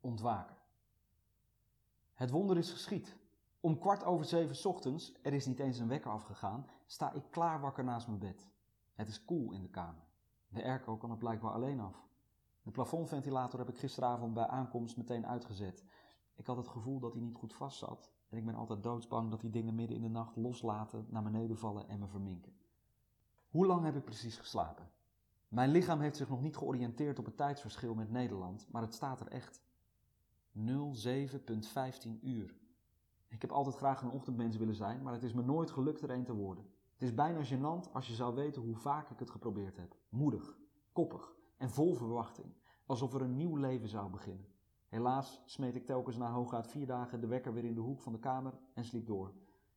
ontwaken. Het wonder is geschied. Om kwart over zeven ochtends, er is niet eens een wekker afgegaan, sta ik klaar wakker naast mijn bed. Het is koel in de kamer. De airco kan er blijkbaar alleen af. De plafondventilator heb ik gisteravond bij aankomst meteen uitgezet. Ik had het gevoel dat hij niet goed vast zat en ik ben altijd doodsbang dat die dingen midden in de nacht loslaten, naar beneden vallen en me verminken. Hoe lang heb ik precies geslapen? Mijn lichaam heeft zich nog niet georiënteerd op het tijdsverschil met Nederland, maar het staat er echt. 07.15 uur. Ik heb altijd graag een ochtendmens willen zijn, maar het is me nooit gelukt er een te worden. Het is bijna gênant als je zou weten hoe vaak ik het geprobeerd heb. Moedig, koppig en vol verwachting, alsof er een nieuw leven zou beginnen. Helaas smeet ik telkens na hooguit vier dagen de wekker weer in de hoek van de kamer en sliep door.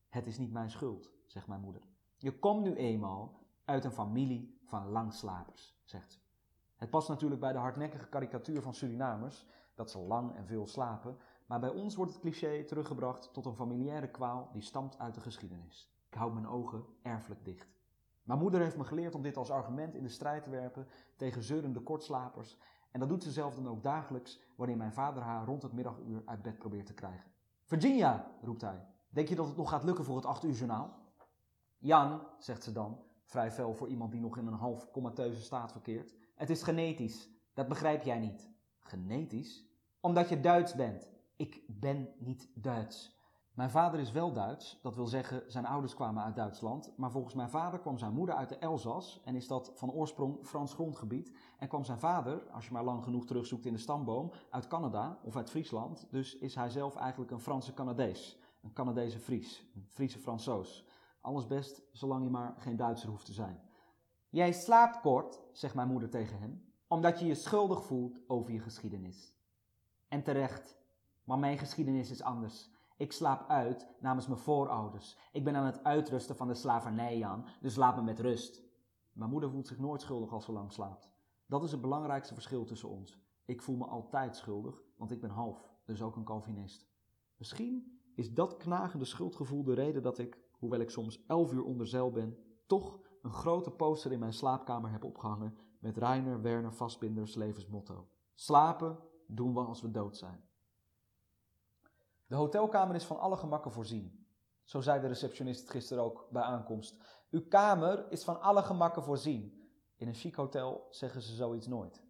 Het is niet mijn schuld, zegt mijn moeder. Je komt nu eenmaal uit een familie van langslapers, zegt ze. Het past natuurlijk bij de hardnekkige karikatuur van Surinamers, dat ze lang en veel slapen, maar bij ons wordt het cliché teruggebracht tot een familiaire kwaal die stamt uit de geschiedenis. Ik hou mijn ogen erfelijk dicht. Mijn moeder heeft me geleerd om dit als argument in de strijd te werpen tegen zeurende kortslapers. En dat doet ze zelf dan ook dagelijks wanneer mijn vader haar rond het middaguur uit bed probeert te krijgen. Virginia, roept hij, denk je dat het nog gaat lukken voor het 8 uur journaal? Jan, zegt ze dan, vrij fel voor iemand die nog in een half comateuze staat verkeert. Het is genetisch, dat begrijp jij niet. Genetisch? Omdat je Duits bent. Ik ben niet Duits. Mijn vader is wel Duits, dat wil zeggen zijn ouders kwamen uit Duitsland, maar volgens mijn vader kwam zijn moeder uit de Elzas en is dat van oorsprong Frans grondgebied. En kwam zijn vader, als je maar lang genoeg terugzoekt in de stamboom, uit Canada of uit Friesland, dus is hij zelf eigenlijk een Franse Canadees, een Canadese Fries, een Friese Fransoos. Alles best, zolang je maar geen Duitser hoeft te zijn. Jij slaapt kort, zegt mijn moeder tegen hem, omdat je je schuldig voelt over je geschiedenis. En terecht, maar mijn geschiedenis is anders. Ik slaap uit namens mijn voorouders. Ik ben aan het uitrusten van de slavernij, Jan, dus laat me met rust. Mijn moeder voelt zich nooit schuldig als ze lang slaapt. Dat is het belangrijkste verschil tussen ons. Ik voel me altijd schuldig, want ik ben half, dus ook een Calvinist. Misschien is dat knagende schuldgevoel de reden dat ik, hoewel ik soms elf uur onder zeil ben, toch een grote poster in mijn slaapkamer heb opgehangen met Rainer Werner Vastbinders levensmotto. Slapen doen we als we dood zijn. De hotelkamer is van alle gemakken voorzien. Zo zei de receptionist gisteren ook bij aankomst. Uw kamer is van alle gemakken voorzien. In een chic hotel zeggen ze zoiets nooit.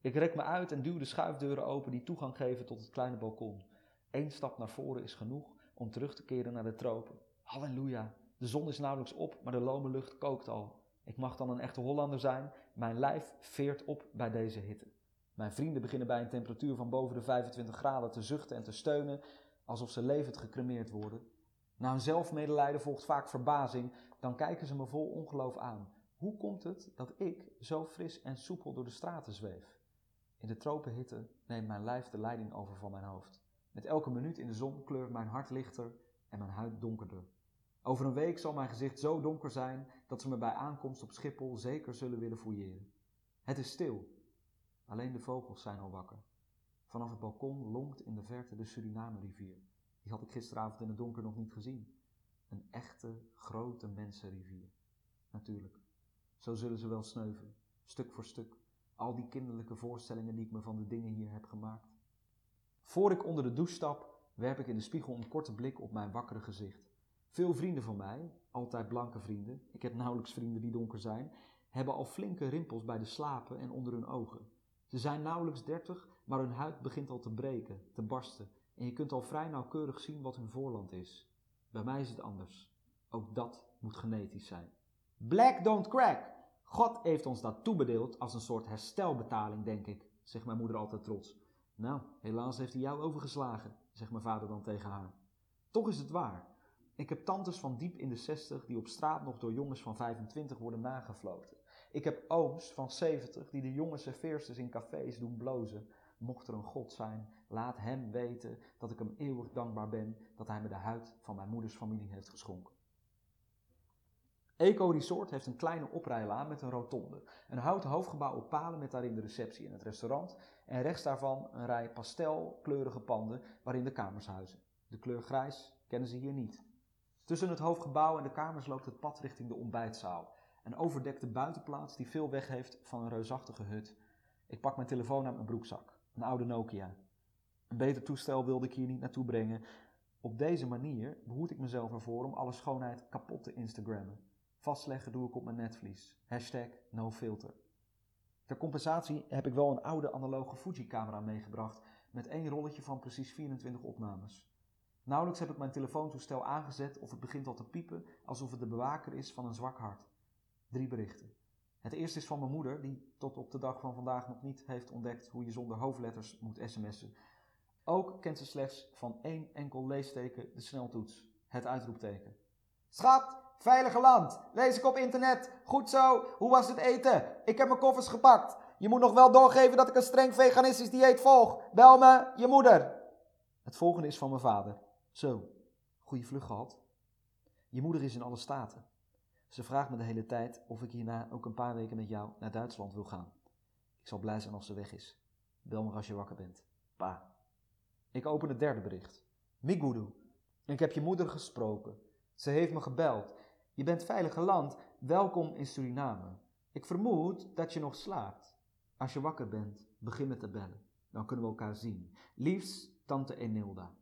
Ik rek me uit en duw de schuifdeuren open die toegang geven tot het kleine balkon. Eén stap naar voren is genoeg om terug te keren naar de tropen. Halleluja, de zon is nauwelijks op, maar de lome lucht kookt al. Ik mag dan een echte Hollander zijn, mijn lijf veert op bij deze hitte. Mijn vrienden beginnen bij een temperatuur van boven de 25 graden te zuchten en te steunen, alsof ze levend gecremeerd worden. Na een zelfmedelijden volgt vaak verbazing, dan kijken ze me vol ongeloof aan. Hoe komt het dat ik zo fris en soepel door de straten zweef? In de tropenhitte neemt mijn lijf de leiding over van mijn hoofd. Met elke minuut in de zon kleurt mijn hart lichter en mijn huid donkerder. Over een week zal mijn gezicht zo donker zijn dat ze me bij aankomst op Schiphol zeker zullen willen fouilleren. Het is stil. Alleen de vogels zijn al wakker. Vanaf het balkon lonkt in de verte de Suriname-rivier. Die had ik gisteravond in het donker nog niet gezien. Een echte, grote mensenrivier. Natuurlijk. Zo zullen ze wel sneuven, stuk voor stuk. Al die kinderlijke voorstellingen die ik me van de dingen hier heb gemaakt. Voor ik onder de douche stap, werp ik in de spiegel een korte blik op mijn wakkere gezicht. Veel vrienden van mij, altijd blanke vrienden, ik heb nauwelijks vrienden die donker zijn, hebben al flinke rimpels bij de slapen en onder hun ogen. Ze zijn nauwelijks dertig, maar hun huid begint al te breken, te barsten, en je kunt al vrij nauwkeurig zien wat hun voorland is. Bij mij is het anders. Ook dat moet genetisch zijn. Black don't crack! God heeft ons dat toebedeeld als een soort herstelbetaling, denk ik, zegt mijn moeder altijd trots. Nou, helaas heeft hij jou overgeslagen, zegt mijn vader dan tegen haar. Toch is het waar. Ik heb tantes van diep in de zestig die op straat nog door jongens van 25 worden nagefloten. Ik heb ooms van 70 die de jonge serveersters in cafés doen blozen. Mocht er een God zijn, laat hem weten dat ik hem eeuwig dankbaar ben dat hij me de huid van mijn moeders familie heeft geschonken. Eco Resort heeft een kleine oprijlaan met een rotonde. Een houten hoofdgebouw op palen met daarin de receptie en het restaurant. En rechts daarvan een rij pastelkleurige panden waarin de kamers huizen. De kleur grijs kennen ze hier niet. Tussen het hoofdgebouw en de kamers loopt het pad richting de ontbijtzaal. Een overdekte buitenplaats die veel weg heeft van een reusachtige hut. Ik pak mijn telefoon uit mijn broekzak. Een oude Nokia. Een beter toestel wilde ik hier niet naartoe brengen. Op deze manier behoed ik mezelf ervoor om alle schoonheid kapot te Instagrammen. Vastleggen doe ik op mijn netvlies. Hashtag nofilter. Ter compensatie heb ik wel een oude analoge Fuji-camera meegebracht met één rolletje van precies 24 opnames. Nauwelijks heb ik mijn telefoontoestel aangezet of het begint al te piepen alsof het de bewaker is van een zwak hart. Drie berichten. Het eerste is van mijn moeder, die tot op de dag van vandaag nog niet heeft ontdekt hoe je zonder hoofdletters moet sms'en. Ook kent ze slechts van één enkel leesteken de sneltoets, het uitroepteken. Schat, veilige land, lees ik op internet. Goed zo, hoe was het eten? Ik heb mijn koffers gepakt. Je moet nog wel doorgeven dat ik een streng veganistisch dieet volg. Bel me, je moeder. Het volgende is van mijn vader. Zo, goede vlucht gehad. Je moeder is in alle staten. Ze vraagt me de hele tijd of ik hierna ook een paar weken met jou naar Duitsland wil gaan. Ik zal blij zijn als ze weg is. Bel me als je wakker bent. Pa. Ik open het derde bericht. Migudu. Ik heb je moeder gesproken. Ze heeft me gebeld. Je bent veilig geland. Welkom in Suriname. Ik vermoed dat je nog slaapt. Als je wakker bent, begin met te bellen. Dan kunnen we elkaar zien. Liefst, tante Enilda.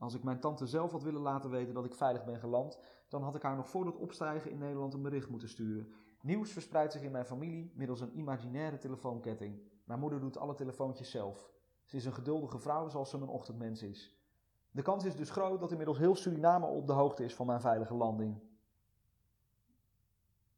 Als ik mijn tante zelf had willen laten weten dat ik veilig ben geland, dan had ik haar nog voor het opstijgen in Nederland een bericht moeten sturen. Nieuws verspreidt zich in mijn familie middels een imaginaire telefoonketting. Mijn moeder doet alle telefoontjes zelf. Ze is een geduldige vrouw zoals ze een ochtendmens is. De kans is dus groot dat inmiddels heel Suriname op de hoogte is van mijn veilige landing.